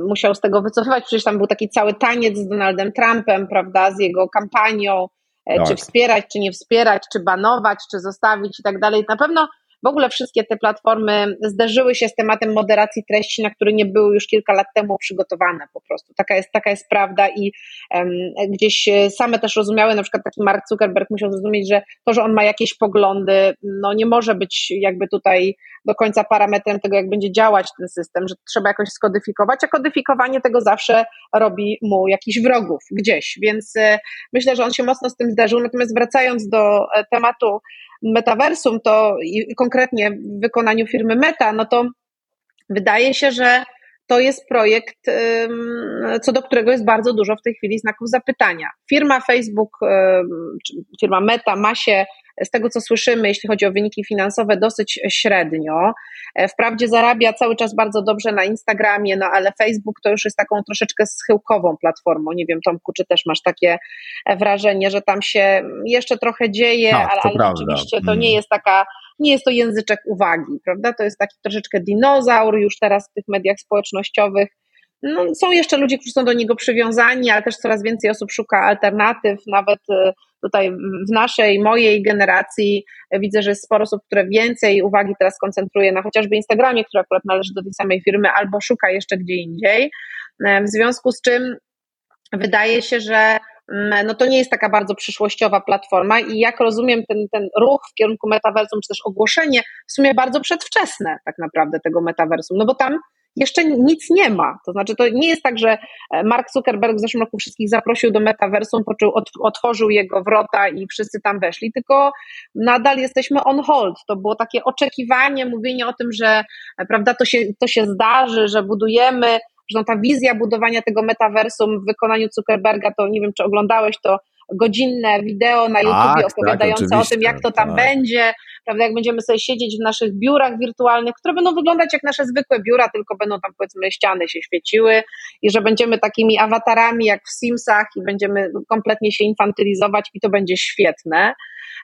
musiał z tego wycofywać, przecież tam był taki cały taniec z Donaldem Trumpem, prawda, z jego kampanią, tak. czy wspierać, czy nie wspierać, czy banować, czy zostawić i tak dalej. Na pewno w ogóle wszystkie te platformy zderzyły się z tematem moderacji treści, na który nie były już kilka lat temu przygotowane po prostu. Taka jest, taka jest prawda i um, gdzieś same też rozumiały, na przykład taki Mark Zuckerberg musiał zrozumieć, że to, że on ma jakieś poglądy, no nie może być jakby tutaj do końca parametrem tego, jak będzie działać ten system, że trzeba jakoś skodyfikować, a kodyfikowanie tego zawsze robi mu jakiś wrogów gdzieś, więc e, myślę, że on się mocno z tym zderzył. Natomiast wracając do e, tematu metaversum, to konkretnie w wykonaniu firmy Meta, no to wydaje się, że to jest projekt, co do którego jest bardzo dużo w tej chwili znaków zapytania. Firma Facebook, firma Meta ma się z tego co słyszymy, jeśli chodzi o wyniki finansowe, dosyć średnio. E, wprawdzie zarabia cały czas bardzo dobrze na Instagramie, no ale Facebook to już jest taką troszeczkę schyłkową platformą. Nie wiem, Tomku, czy też masz takie e, wrażenie, że tam się jeszcze trochę dzieje, tak, ale, ale oczywiście to nie mm. jest taka nie jest to języczek uwagi, prawda? To jest taki troszeczkę dinozaur już teraz w tych mediach społecznościowych. No, są jeszcze ludzie, którzy są do niego przywiązani, ale też coraz więcej osób szuka alternatyw, nawet e, tutaj w naszej, mojej generacji widzę, że jest sporo osób, które więcej uwagi teraz koncentruje na chociażby Instagramie, który akurat należy do tej samej firmy, albo szuka jeszcze gdzie indziej. E, w związku z czym wydaje się, że mm, no to nie jest taka bardzo przyszłościowa platforma i jak rozumiem ten, ten ruch w kierunku metaversum, czy też ogłoszenie, w sumie bardzo przedwczesne tak naprawdę tego metaversum, no bo tam jeszcze nic nie ma. To znaczy, to nie jest tak, że e, Mark Zuckerberg w zeszłym roku wszystkich zaprosił do metaversum, poczuł, otworzył jego wrota i wszyscy tam weszli, tylko nadal jesteśmy on hold. To było takie oczekiwanie, mówienie o tym, że e, prawda, to się, to się zdarzy, że budujemy, że ta wizja budowania tego metaversum w wykonaniu Zuckerberga, to nie wiem, czy oglądałeś to godzinne wideo na YouTube tak, tak opowiadające tak, o tym, jak to tam tak. będzie, prawda, jak będziemy sobie siedzieć w naszych biurach wirtualnych, które będą wyglądać jak nasze zwykłe biura, tylko będą tam powiedzmy ściany się świeciły i że będziemy takimi awatarami jak w Simsach i będziemy kompletnie się infantylizować i to będzie świetne.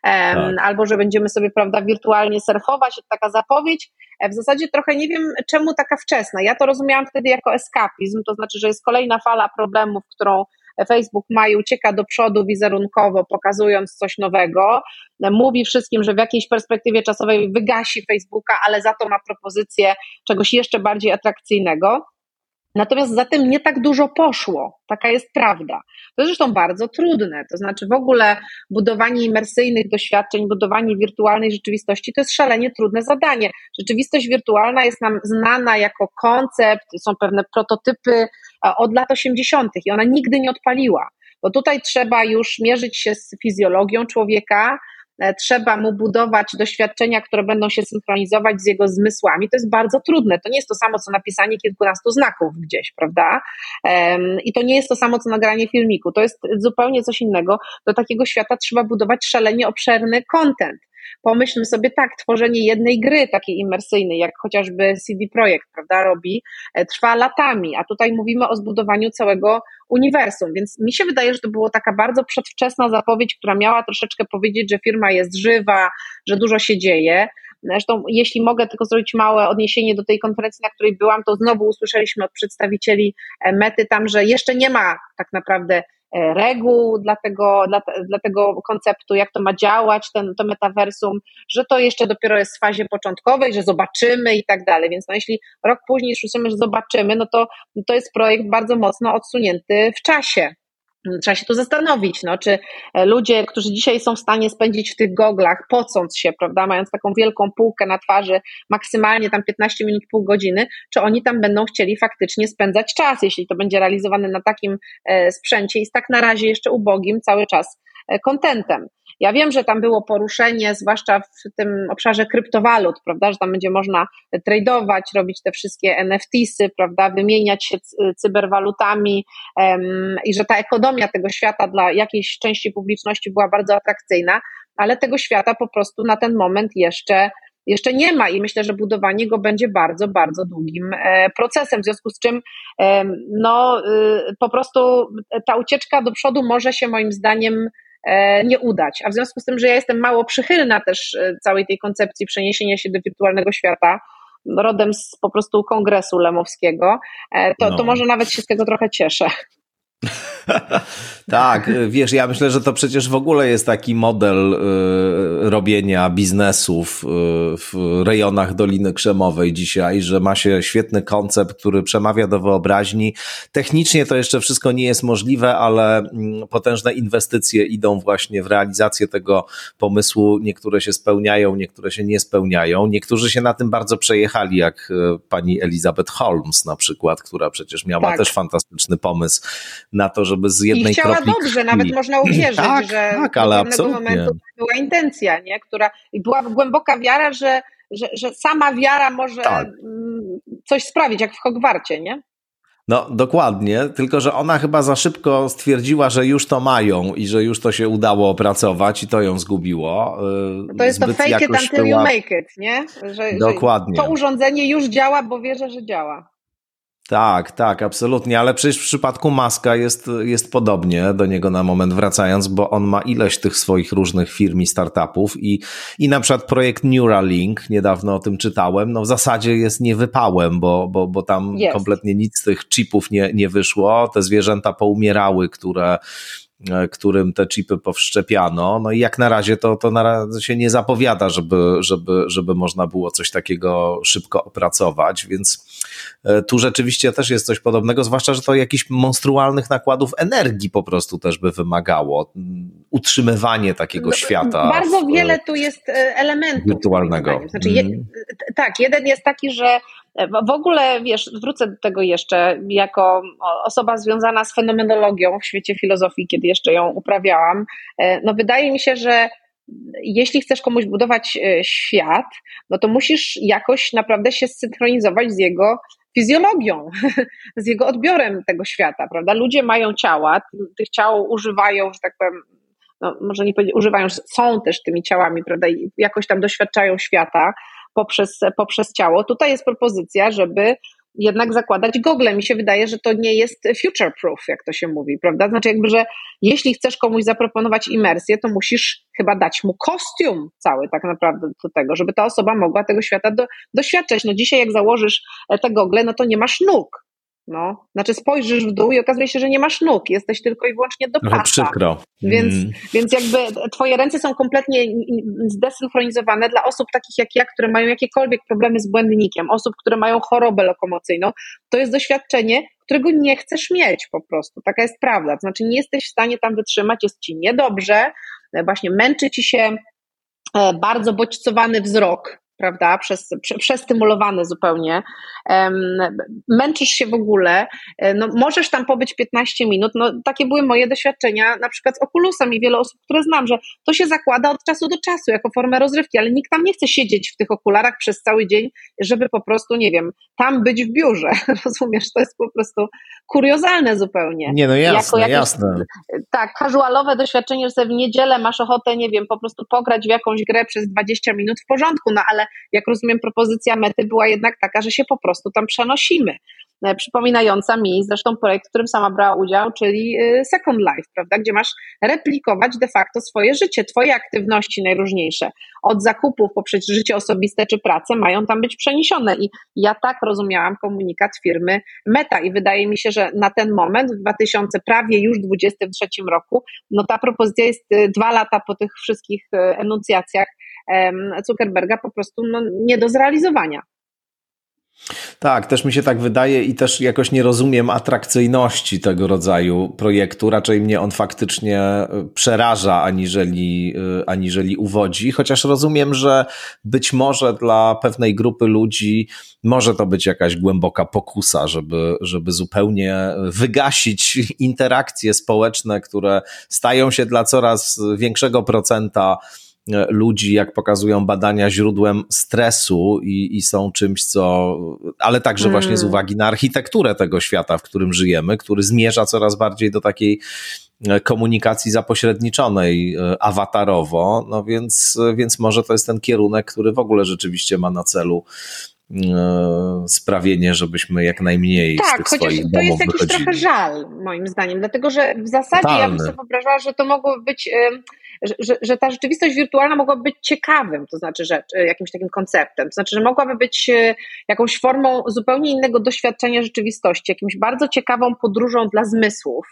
Tak. Albo że będziemy sobie, prawda, wirtualnie surfować, taka zapowiedź. E, w zasadzie trochę nie wiem, czemu taka wczesna. Ja to rozumiałam wtedy jako eskapizm, to znaczy, że jest kolejna fala problemów, którą Facebook ma i ucieka do przodu wizerunkowo, pokazując coś nowego. Mówi wszystkim, że w jakiejś perspektywie czasowej wygasi Facebooka, ale za to ma propozycję czegoś jeszcze bardziej atrakcyjnego. Natomiast za tym nie tak dużo poszło, taka jest prawda. To zresztą bardzo trudne, to znaczy w ogóle budowanie imersyjnych doświadczeń, budowanie wirtualnej rzeczywistości to jest szalenie trudne zadanie. Rzeczywistość wirtualna jest nam znana jako koncept, są pewne prototypy od lat 80. i ona nigdy nie odpaliła, bo tutaj trzeba już mierzyć się z fizjologią człowieka, E, trzeba mu budować doświadczenia, które będą się synchronizować z jego zmysłami. To jest bardzo trudne. To nie jest to samo, co napisanie kilkunastu znaków gdzieś, prawda? I to nie jest to samo, co nagranie filmiku. To jest zupełnie coś innego. Do takiego świata trzeba budować szalenie obszerny content. Pomyślmy sobie tak, tworzenie jednej gry takiej imersyjnej, jak chociażby CD Projekt, prawda, robi, e, trwa latami, a tutaj mówimy o zbudowaniu całego uniwersum, więc mi się wydaje, że to była taka bardzo przedwczesna zapowiedź, która miała troszeczkę powiedzieć, że firma jest żywa, że dużo się dzieje. Zresztą, jeśli mogę tylko zrobić małe odniesienie do tej konferencji, na której byłam, to znowu usłyszeliśmy od przedstawicieli e, Mety tam, że jeszcze nie ma tak naprawdę reguł dla tego, dla, dla tego konceptu, jak to ma działać, ten, to metaversum, że to jeszcze dopiero jest w fazie początkowej, że zobaczymy i tak dalej. Więc no, jeśli rok później słyszymy, że zobaczymy, no to to jest projekt bardzo mocno odsunięty w czasie. Trzeba się tu zastanowić, no, czy e, ludzie, którzy dzisiaj są w stanie spędzić w tych goglach, pocąc się, prawda, mając taką wielką półkę na twarzy, maksymalnie tam 15 minut, pół godziny, czy oni tam będą chcieli faktycznie spędzać czas, jeśli to będzie realizowane na takim e, sprzęcie i z tak na razie jeszcze ubogim cały czas kontentem. Ja wiem, że tam było poruszenie, zwłaszcza w tym obszarze kryptowalut, prawda, że tam będzie można tradować, robić te wszystkie NFTsy, prawda, wymieniać się cyberwalutami um, i że ta ekonomia tego świata dla jakiejś części publiczności była bardzo atrakcyjna, ale tego świata po prostu na ten moment jeszcze jeszcze nie ma i myślę, że budowanie go będzie bardzo, bardzo długim e, procesem, w związku z czym no, y, po prostu ta ucieczka do przodu może się moim zdaniem E, nie udać. A w związku z tym, że ja jestem mało przychylna też e, całej tej koncepcji przeniesienia się do wirtualnego świata, rodem z po prostu kongresu lemowskiego, e, to, no. to może nawet się z tego trochę cieszę. tak, wiesz, ja myślę, że to przecież w ogóle jest taki model y, robienia biznesów y, w rejonach Doliny Krzemowej dzisiaj, że ma się świetny koncept, który przemawia do wyobraźni. Technicznie to jeszcze wszystko nie jest możliwe, ale mm, potężne inwestycje idą właśnie w realizację tego pomysłu. Niektóre się spełniają, niektóre się nie spełniają. Niektórzy się na tym bardzo przejechali, jak y, pani Elizabeth Holmes na przykład, która przecież miała tak. też fantastyczny pomysł na to, żeby z jednej I chciała kropli dobrze, nawet można uwierzyć, tak, że tak, ale do pewnego momentu była intencja, nie? która była głęboka wiara, że, że, że sama wiara może tak. Mm, coś sprawić, jak w Hogwarcie, nie? No, dokładnie, tylko że ona chyba za szybko stwierdziła, że już to mają i że już to się udało opracować i to ją zgubiło. Y, to jest Zbyt to fake it until była... you make it, nie? Że, dokładnie. Że to urządzenie już działa, bo wierzę, że działa. Tak, tak, absolutnie, ale przecież w przypadku Maska jest, jest podobnie, do niego na moment wracając, bo on ma ileś tych swoich różnych firm i startupów i, i na przykład projekt Neuralink, niedawno o tym czytałem, no w zasadzie jest niewypałem, bo, bo, bo tam kompletnie nic z tych chipów nie, nie wyszło, te zwierzęta poumierały, które E, którym te chipy powszczepiano. No i jak na razie to, to na razie się nie zapowiada, żeby, żeby, żeby można było coś takiego szybko opracować, więc tu rzeczywiście też jest coś podobnego, zwłaszcza, że to jakichś monstrualnych nakładów energii po prostu też by wymagało. Utrzymywanie takiego no, świata. Bardzo w, wiele tu jest e, elementów. Wirtualnego. Znaczy, je, mm. tak, jeden jest taki, że w ogóle, wiesz, wrócę do tego jeszcze, jako osoba związana z fenomenologią w świecie filozofii, kiedy jeszcze ją uprawiałam, e, no wydaje mi się, że jeśli chcesz komuś budować e, świat, no to musisz jakoś naprawdę się zsynchronizować z jego fizjologią, z jego odbiorem tego świata, prawda? Ludzie mają ciała, tych ciał używają, że tak powiem, no może nie powiedzieć, używają, są też tymi ciałami, prawda? I jakoś tam doświadczają świata, poprzez, poprzez ciało. Tutaj jest propozycja, żeby jednak zakładać gogle. Mi się wydaje, że to nie jest future proof, jak to się mówi, prawda? Znaczy, jakby, że jeśli chcesz komuś zaproponować imersję, to musisz chyba dać mu kostium cały, tak naprawdę, do tego, żeby ta osoba mogła tego świata do, doświadczać. No dzisiaj, jak założysz te gogle, no to nie masz nóg. No, znaczy spojrzysz w dół i okazuje się, że nie masz nóg, jesteś tylko i wyłącznie do pasa. przykro. Więc, mm. więc jakby twoje ręce są kompletnie zdesynchronizowane dla osób takich jak ja, które mają jakiekolwiek problemy z błędnikiem, osób, które mają chorobę lokomocyjną. To jest doświadczenie, którego nie chcesz mieć po prostu. Taka jest prawda. To znaczy nie jesteś w stanie tam wytrzymać, jest ci niedobrze, właśnie męczy ci się e, bardzo bodźcowany wzrok, prawda, przez, przestymulowany zupełnie, męczysz się w ogóle, e, no możesz tam pobyć 15 minut, no takie były moje doświadczenia na przykład z Oculusem i wiele osób, które znam, że to się zakłada od czasu do czasu jako formę rozrywki, ale nikt tam nie chce siedzieć w tych okularach przez cały dzień, żeby po prostu, nie wiem, tam być w biurze, rozumiesz, to jest po prostu kuriozalne zupełnie. Nie, no jasne, jakieś, jasne. Tak, casualowe doświadczenie, że sobie w niedzielę masz ochotę, nie wiem, po prostu pograć w jakąś grę przez 20 minut w porządku, no ale jak rozumiem, propozycja mety była jednak taka, że się po prostu tam przenosimy. E, przypominająca mi zresztą projekt, w którym sama brała udział, czyli y, Second Life, prawda, gdzie masz replikować de facto swoje życie, twoje aktywności najróżniejsze, od zakupów poprzez życie osobiste czy pracę, mają tam być przeniesione. I ja tak rozumiałam komunikat firmy Meta i wydaje mi się, że na ten moment, w 2000 prawie już 2023 roku, no ta propozycja jest y, dwa lata po tych wszystkich enuncjacjach Zuckerberga po prostu no, nie do zrealizowania. Tak, też mi się tak wydaje i też jakoś nie rozumiem atrakcyjności tego rodzaju projektu. Raczej mnie on faktycznie e, przeraża, aniżeli, e, aniżeli uwodzi. Chociaż rozumiem, że być może dla pewnej grupy ludzi może to być jakaś głęboka pokusa, żeby, żeby zupełnie wygasić interakcje społeczne, które stają się dla coraz większego procenta ludzi, jak pokazują badania, źródłem stresu i, i są czymś, co, ale także hmm. właśnie z uwagi na architekturę tego świata, w którym żyjemy, który zmierza coraz bardziej do takiej e, komunikacji zapośredniczonej e, awatarowo, no więc, więc może to jest ten kierunek, który w ogóle rzeczywiście ma na celu sprawienie, żebyśmy jak najmniej tak, z tych swoich domów to jest jakiś wychodzili. trochę żal, moim zdaniem, dlatego że w zasadzie Talny. ja bym sobie wyobrażała, że to mogło być że, że ta rzeczywistość wirtualna mogłaby być ciekawym, to znaczy rzecz, e, jakimś takim konceptem, to znaczy, że mogłaby być e, jakąś formą zupełnie innego doświadczenia rzeczywistości, jakimś bardzo ciekawą podróżą dla zmysłów.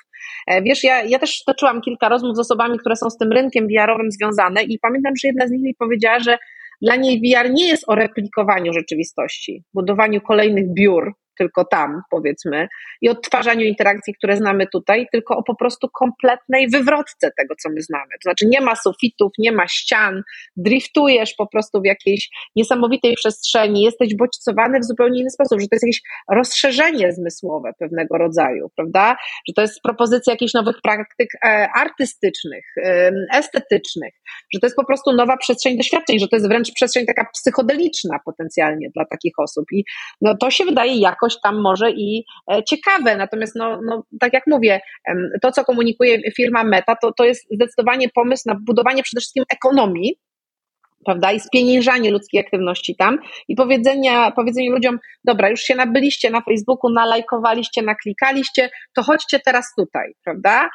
E, wiesz, ja, ja też toczyłam kilka rozmów z osobami, które są z tym rynkiem VR-owym związane i pamiętam, że jedna z nich mi powiedziała, że dla niej VR nie jest o replikowaniu rzeczywistości, budowaniu kolejnych biur, tylko tam, powiedzmy, i odtwarzaniu interakcji, które znamy tutaj, tylko o po prostu kompletnej wywrotce tego, co my znamy. To znaczy nie ma sufitów, nie ma ścian, driftujesz po prostu w jakiejś niesamowitej przestrzeni, jesteś bodźcowany w zupełnie inny sposób, że to jest jakieś rozszerzenie zmysłowe pewnego rodzaju, prawda? Że to jest propozycja jakichś nowych praktyk e, artystycznych, estetycznych, że to jest po prostu nowa przestrzeń doświadczeń, że to jest wręcz przestrzeń taka psychodeliczna potencjalnie dla takich osób. I no, to się wydaje jakoś jakoś tam może i e, ciekawe. Natomiast, no, no, tak jak mówię, to, co komunikuje firma Meta, to, to jest zdecydowanie pomysł na budowanie przede wszystkim ekonomii, prawda, i spieniężanie ludzkiej aktywności tam i powiedzenia, powiedzenie ludziom, dobra, już się nabyliście na Facebooku, nalajkowaliście, naklikaliście, to chodźcie teraz tutaj, prawda?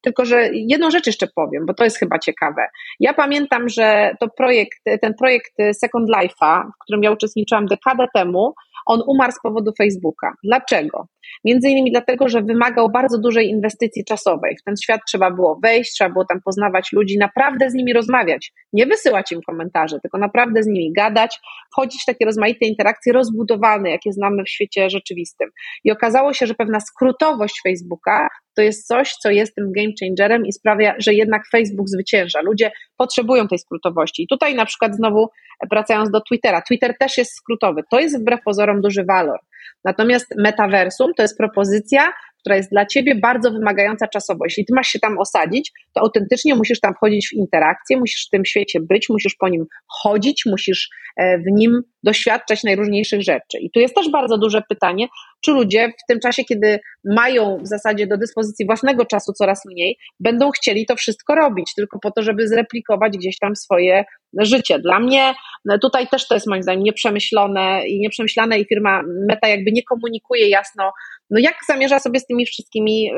Tylko, że jedną rzecz jeszcze powiem, bo to jest chyba ciekawe. Ja pamiętam, że to projekt, ten projekt Second Life'a, w którym ja uczestniczyłam dekadę temu, on umarł z powodu Facebooka. Dlaczego? Między innymi dlatego, że wymagał bardzo dużej inwestycji czasowej. W ten świat trzeba było wejść, trzeba było tam poznawać ludzi, naprawdę z nimi rozmawiać. Nie wysyłać im komentarzy, tylko naprawdę z nimi gadać, wchodzić w takie rozmaite interakcje rozbudowane, jakie znamy w świecie rzeczywistym. I okazało się, że pewna skrótowość Facebooka to jest coś, co jest tym game changerem i sprawia, że jednak Facebook zwycięża. Ludzie potrzebują tej skrótowości. I tutaj na przykład znowu wracając do Twittera, Twitter też jest skrótowy. To jest wbrew pozorom duży walor. Natomiast metaversum to jest propozycja, która jest dla ciebie bardzo wymagająca czasowo. Jeśli ty masz się tam osadzić, to autentycznie musisz tam wchodzić w interakcję, musisz w tym świecie być, musisz po nim chodzić, musisz e, w nim doświadczać najróżniejszych rzeczy. I tu jest też bardzo duże pytanie, czy ludzie w tym czasie, kiedy mają w zasadzie do dyspozycji własnego czasu coraz mniej, będą chcieli to wszystko robić, tylko po to, żeby zreplikować gdzieś tam swoje życie. Dla mnie no tutaj też to jest moim zdaniem nieprzemyślone i nieprzemyślane i firma Meta jakby nie komunikuje jasno, no jak zamierza sobie z tymi wszystkimi y,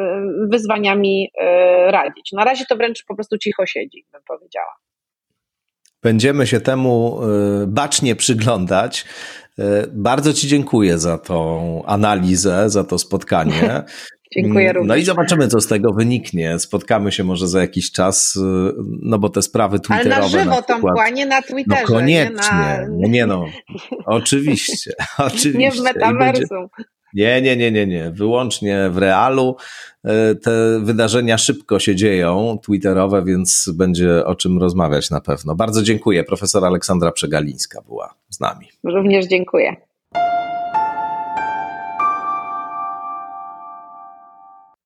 wyzwaniami y, radzić. Na razie to wręcz po prostu cicho siedzi, bym powiedziała. Będziemy się temu bacznie przyglądać. Bardzo Ci dziękuję za tą analizę, za to spotkanie. Dziękuję również. No i zobaczymy, co z tego wyniknie. Spotkamy się może za jakiś czas, no bo te sprawy twitterowe. Ale na żywo, na przykład, Tom, nie na Twitterze. No koniecznie. Nie, na... No nie no, oczywiście. oczywiście. Nie w metaversum. Nie, nie, nie, nie, nie. Wyłącznie w realu. E, te wydarzenia szybko się dzieją, twitterowe, więc będzie o czym rozmawiać na pewno. Bardzo dziękuję. Profesor Aleksandra Przegalińska była z nami. Również dziękuję.